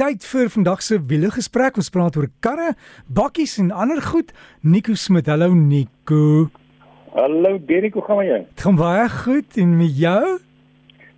tyd vir vandag se wiele gesprek. Ons praat oor karre, bakkies en ander goed. Nico Smit. Hallo Nico. Hallo Derek, hoe gaan jou? Dit gaan baie goed en met jou?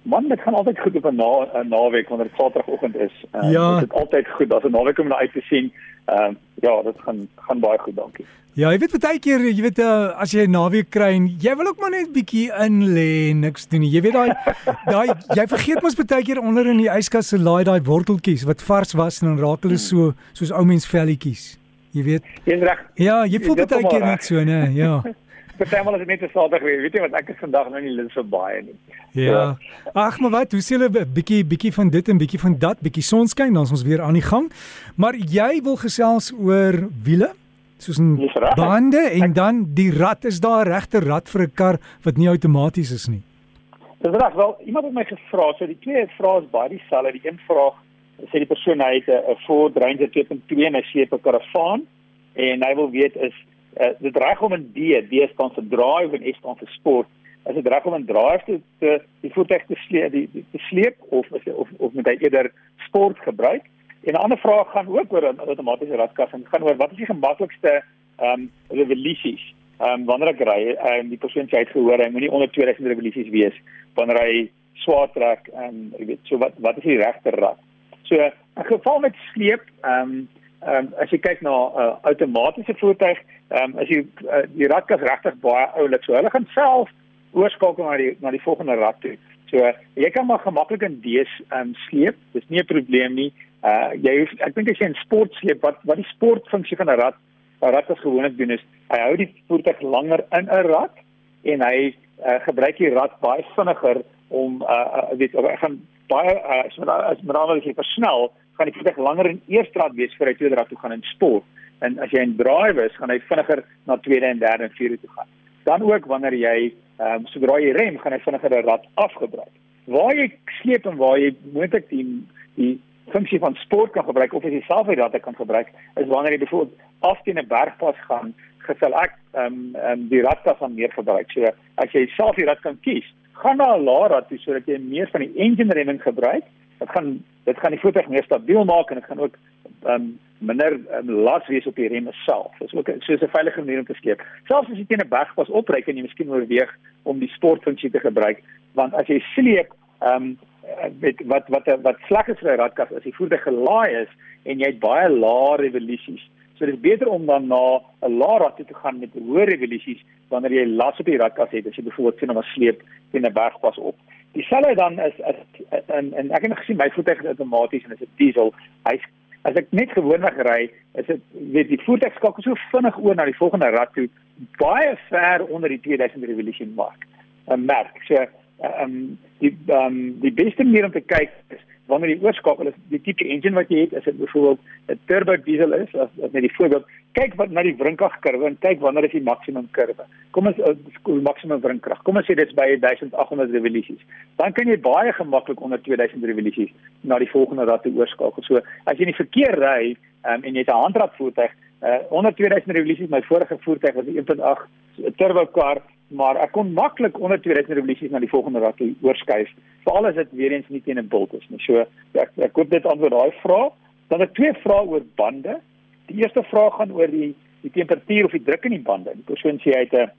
Man, dit gaan altyd goed op 'n na 'n naweek wanneer dit Saterdagoggend is. Uh, ja. Dit is altyd goed as 'n naweek om na uit te sien. Ehm uh, ja, dit gaan gaan baie goed, dankie. Ja, jy weet baie keer, jy weet uh, as jy 'n naweek kry en jy wil ook maar net bietjie in lê en niks doen nie. Jy weet daai daai jy vergeet mos baie keer onder in die yskas se laai daai worteltjies wat vars was en dan raak hulle so soos ou mens velletjies. Jy weet. Jy's reg. Ja, jy voel baie keer net so, né? Ja. Partymal is dit net 'n Saterdag weer. Weet jy wat ek is vandag nou nie lus vir baie nie. Ja. Ag, maar wat, hoe sê hulle bietjie bietjie van dit en bietjie van dat, bietjie sonskyn, dan is ons weer aan die gang. Maar jy wil gesels oor wiele? Soos 'n bande en ek, dan die rad. Is daar 'n regte rad vir 'n kar wat nie outomaties is nie? Dis reg wel. Iemand het my gevra, so die twee vrae is baie dieselfde. Die een vraag sê die persoon hy het 'n Ford Ranger 2.2 en hy sleep 'n karavaan en hy wil weet is uh, dit reg om 'n D, D staan vir drive en S staan vir sport. As dit reg om 'n drive te, te die voertuig te sleep, die, die te sleep of of of, of met hy eerder sport gebruik. En 'n ander vraag gaan ook oor 'n outomatiese radkas en gaan oor wat is die gemaklikste ehm um, revolusies. Ehm um, wanneer ek ry, ehm um, die persoon sê hy het gehoor hy moenie onder 2000 revolusies wees wanneer hy swaar trek en jy weet so wat wat is die regte rad. So 'n geval met sleep ehm um, Ehm um, as jy kyk na 'n uh, outomatiese voertuig, ehm um, as jy uh, die radkas regtig baie oulik, so hulle gaan self oorskakel na die na die volgende rad toe. So uh, jy kan maar gemaklik in D's ehm um, sleep. Dis nie 'n probleem nie. Uh jy hoef ek dink as jy in sport sleep, wat wat die sportfunksie van 'n rad, 'n radkas gewoonlik doen is, hy hou die voertuig langer in 'n rad en hy uh, gebruik die rad baie vinniger om uh weet ek gaan baie uh, as met as met ander woorde versnel gaan die voertuig langer in eerste rad wees voor hy tweede rad toe gaan in sport. En as jy in drive is, gaan hy vinniger na tweede en derde en vierde toe gaan. Dan ook wanneer jy ehm um, sodra jy rem, gaan hy vinniger 'n rad afgebruik. Waar jy sleep en waar jy moontlik die die funksie van sport kan gebruik of as jy self die rad kan gebruik, is wanneer jy byvoorbeeld af teen 'n bergpas gaan, gesal ek ehm um, ehm um, die radkas aan meer gebruik. So as jy self die rad kan kies, gaan na 'n laer rad toe sodat jy meer van die engine remming gebruik dit gaan dit gaan die voertuig meer stabiel maak en dit gaan ook um, minder um, las wees op die remme self. Dit is ook so 'n veilige manier om te sleep. Selfs as jy teen 'n bergpas opry en jy miskien oorweeg om die sportfunksie te gebruik, want as jy sleep, ehm um, met wat wat wat sleg is vir 'n radkas as die voertuig gelaai is en jy het baie lae revolusies. So dit is beter om dan na 'n lae rad te gaan met hoë revolusies wanneer jy las op die radkas het as jy byvoorbeeld sien om 'n sleep teen 'n bergpas op. Dieselfde dan is as en en ek het gesien my voertuig is outomaties en dit is 'n diesel. Hy as ek net gewoonlik ry, is dit weet die voertuig skakel so vinnig oor na die volgende rad toe baie ver onder die 2000 revolution mark. 'n merk. So ehm um, die ehm um, die beste manier om te kyk is wanneer jy oorskakel is die tipe engine wat jy het, as dit byvoorbeeld 'n turbo diesel is, as, as net die voorbeeld, kyk wat na die wrinkragkurwe en kyk wanneer is die maksimum kurwe. Kom ons uh, maksimum wrinkrag. Kom ons sê dit is by 1800 revolusies. Dan kan jy baie gemaklik onder 2000 revolusies na die volgende rad oorskakel. So as jy in die verkeer ry um, en jy het 'n handrad voertuig, uh, onder 2000 revolusies, my vorige voertuig was 'n 1.8 turbo kar maar ek kon maklik onder 2000 revolusies na die volgende rad oorskuif veral as dit weer eens nie teen 'n bult is nie. So ek ek hoop dit antwoord daai vraag. Dan het twee vrae oor bande. Die eerste vraag gaan oor die die temperatuur of die druk in die bande. Die persoon sê hy het 'n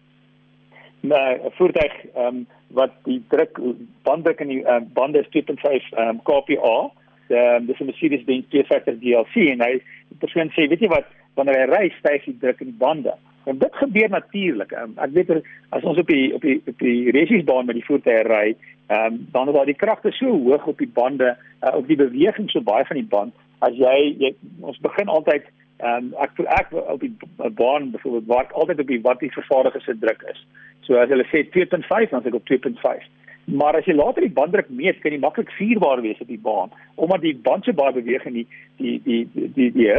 'n voertuig ehm um, wat die druk banddruk in die uh, bande is 2.5 ehm um, kPa. Ehm dis 'n Mercedes-Benz 250 GLC en hy persoon sê weet jy wat wanneer hy ry styg die druk in die bande. En dit gebeur natuurlik. Um, ek weet as ons op die op die op die resiesbaan met die voertuie ry, ehm um, dan is daar die kragte so hoog op die bande, uh, op die beweging so baie van die band as jy, jy ons begin altyd ehm um, ek ek op die baan byvoorbeeld waar ek altyd op die wat die vervaardiger se druk is. So as hulle sê 2.5 dan is ek op 2.5. Maar as jy later die banddruk meet, kan jy maklik vierbaar wees op die baan omdat die band so baie beweeg en die die die die die, die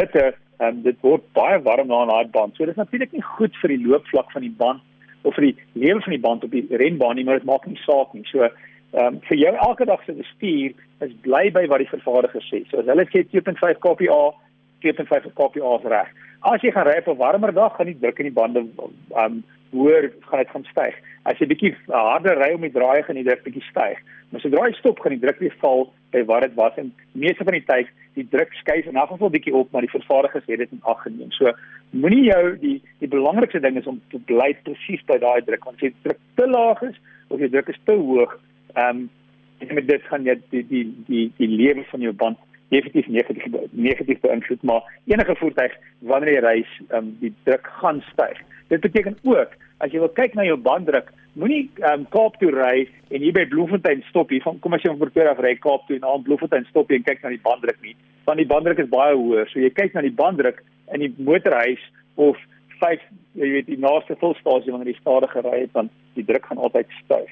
um, dit word baie warm na 'n daai band. So dis natuurlik nie goed vir die loopvlak van die band of vir die lewe van die band op die renbaan nie, maar dit maak nie saak nie. So ehm um, vir jou elke dag se bestuur is bly by wat die vervaardiger sê. So as hulle sê 2.5 kPa, 2.5 kPa is reg. As jy gaan ry op 'n warmer dag, gaan die druk in die bande ehm um, hoër gaan dit gaan styg. As jy bietjie harder ry om die draai gaan die druk bietjie styg. Maar sodra jy stop gaan die druk weer val by wat dit was en meeste van die tyd die druk skuif in elk geval bietjie op, maar die vervaardigers het dit in ag geneem. So moenie jou die die belangrikste ding is om te bly presies by daai druk want as jy druk te laag is of jy druk is te hoog, ehm um, met dit gaan jy die die die die lewe van jou band definitief negatief negatief beïnvloed maar enige voertuig wanneer jy reis um, die druk gaan styg dit beteken ook as jy wil kyk na jou banddruk moenie um, Kaap toe ry en hier by Bloemfontein stop hier. Van kom as jy van Pretoria af ry Kaap toe en aan Bloemfontein stop jy en kyk na die banddruk nie want die banddruk is baie hoër. So jy kyk na die banddruk in die motorhuis of vyf jy weet die naaste volstasie wanneer jy stadiger ry dan die druk gaan altyd styg.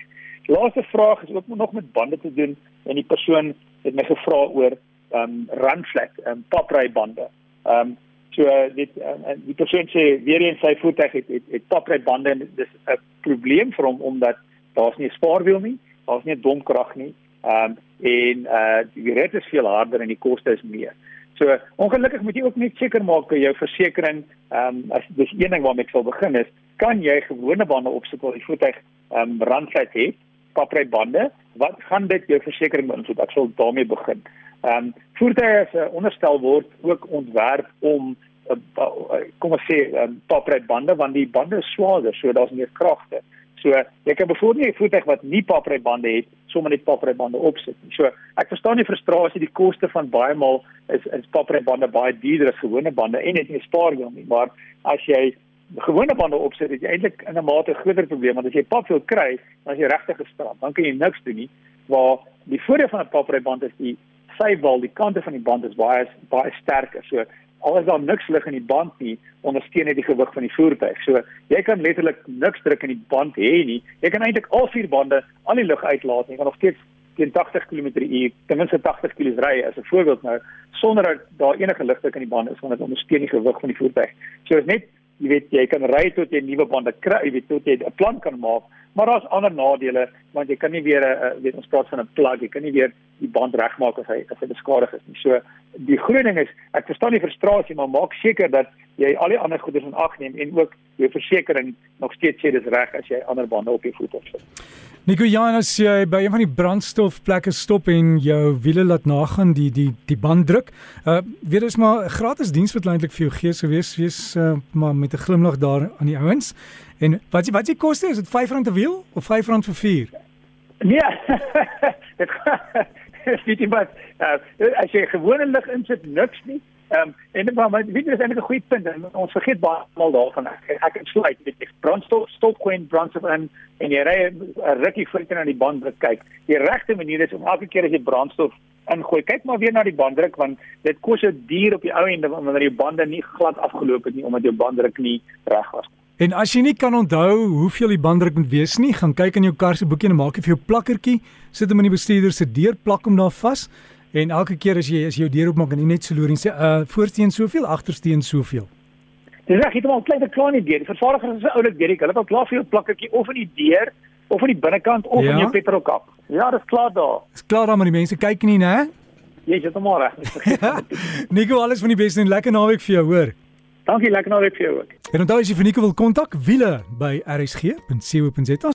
Laaste vraag is ook nog met bande te doen en die persoon het my gevra oor um run flat en um, papry bande. Um so dit uh, die persoon sê weer eens sy voertuig het het, het papry bande en dis 'n probleem vir hom omdat daar's nie 'n spaarwiel nie, daar's nie 'n domkrag nie. Um en uh die rit is veel harder en die koste is meer. So ongelukkig moet jy ook net seker maak dat jou versekerings um as dis een ding waarmee ek sal begin is, kan jy gewone bande opsit waar die voertuig um run flat het, papry bande, wat gaan dit jou versekerings beïnvloed? Ek sal daarmee begin. Ehm um, voertuie se onderstel word ook ontwerp om uh, kom ons sê um, papred bande want die bande is swaarder so daar's meer kragte. So jy kan bijvoorbeeld nie 'n voertuig wat nie papred bande het sommer net papred bande opsit nie. So ek verstaan die frustrasie, die koste van baie maal is is papred bande baie duurder as gewone bande en dit is spaarwiel nie, maar as jy gewone bande opsit, het jy eintlik in 'n mate groter probleem want as jy pap wil kry, dan is jy regtig gestrand. Dan kan jy niks doen nie. Waar die voordeel van 'n papred band is die sywal, die kante van die band is baie baie sterker. So al is daar niks lig in die band nie, ondersteun dit die gewig van die voertuig. So jy kan letterlik niks druk in die band hê nie. Jy kan eintlik al vier bande al die lug uitlaat en jy kan nog steeds teen 80 km/h, ten minste 80 km ry as 'n voorbeeld nou sonder dat daar enige ligdruk in die band is want dit ondersteun die gewig van die voertuig. So is net jy weet jy kan ry tot jy nuwe bande kry, jy weet tot jy 'n plan kan maak, maar daar's ander nadele want jy kan nie weer 'n weet ons praat van 'n plug, jy kan nie weer die band regmaak as hy as hy beskadig is nie. So die groot ding is ek verstaan die frustrasie, maar maak seker dat jy al die ander goederes in ag neem en ook jou versekerings nog steeds sê dis reg as jy ander bande op jou voet het. Nico Janus jy by een van die brandstofplekke stop en jou wiele laat nagaan die die die banddruk. Uh weet is maar gratis diens wat eintlik vir jou gee so wees wees uh, maar met 'n glimlag daar aan die ouens. En wat wat se koste is dit R5 'n wiel of R5 vir 4? Nee. Dit is nie wat uh, as jy gewone lig insit niks nie. Ehm um, en maar weet jy dis eintlik 'n goeie punt en ons vergeet baie mal daarvan. Ek, ek het sluit met die brandstof stop gewoon brandstof in en jy ry 'n rukkie voor jy na die banddruk kyk. Die regte manier is om elke keer as jy brandstof ingooi, kyk maar weer na die banddruk want dit kos jou duur op die ou ende wanneer jou bande nie glad afgeloop het nie omdat jou banddruk nie reg was nie. En as jy nie kan onthou hoeveel die banddruk moet wees nie, gaan kyk in jou kar se boekie en maak jy vir jou plakkertjie, sit hom in die bestuurder se deur, plak hom daar vas. En elke keer as jy as jy jou deur oopmaak en jy net so loer en sê uh voorsteen soveel, agtersteen soveel. Dis reg, jy het al klein klein deur. Die vervaardiger is 'n oulik deur. Hulle het al klaar vir jou plakkertjie of in die deur of aan die binnekant of ja? in jou petrolkap. Ja, dis klaar daar. Dis klaar daar maar die mense kyk nie, né? Jy sit hom reg. Nico, alles van die beste en lekker naweek vir jou, hoor. Dankie, lekker naweek vir jou ook. En onthou as jy vir Nico wil kontak, wiele by rsg.co.za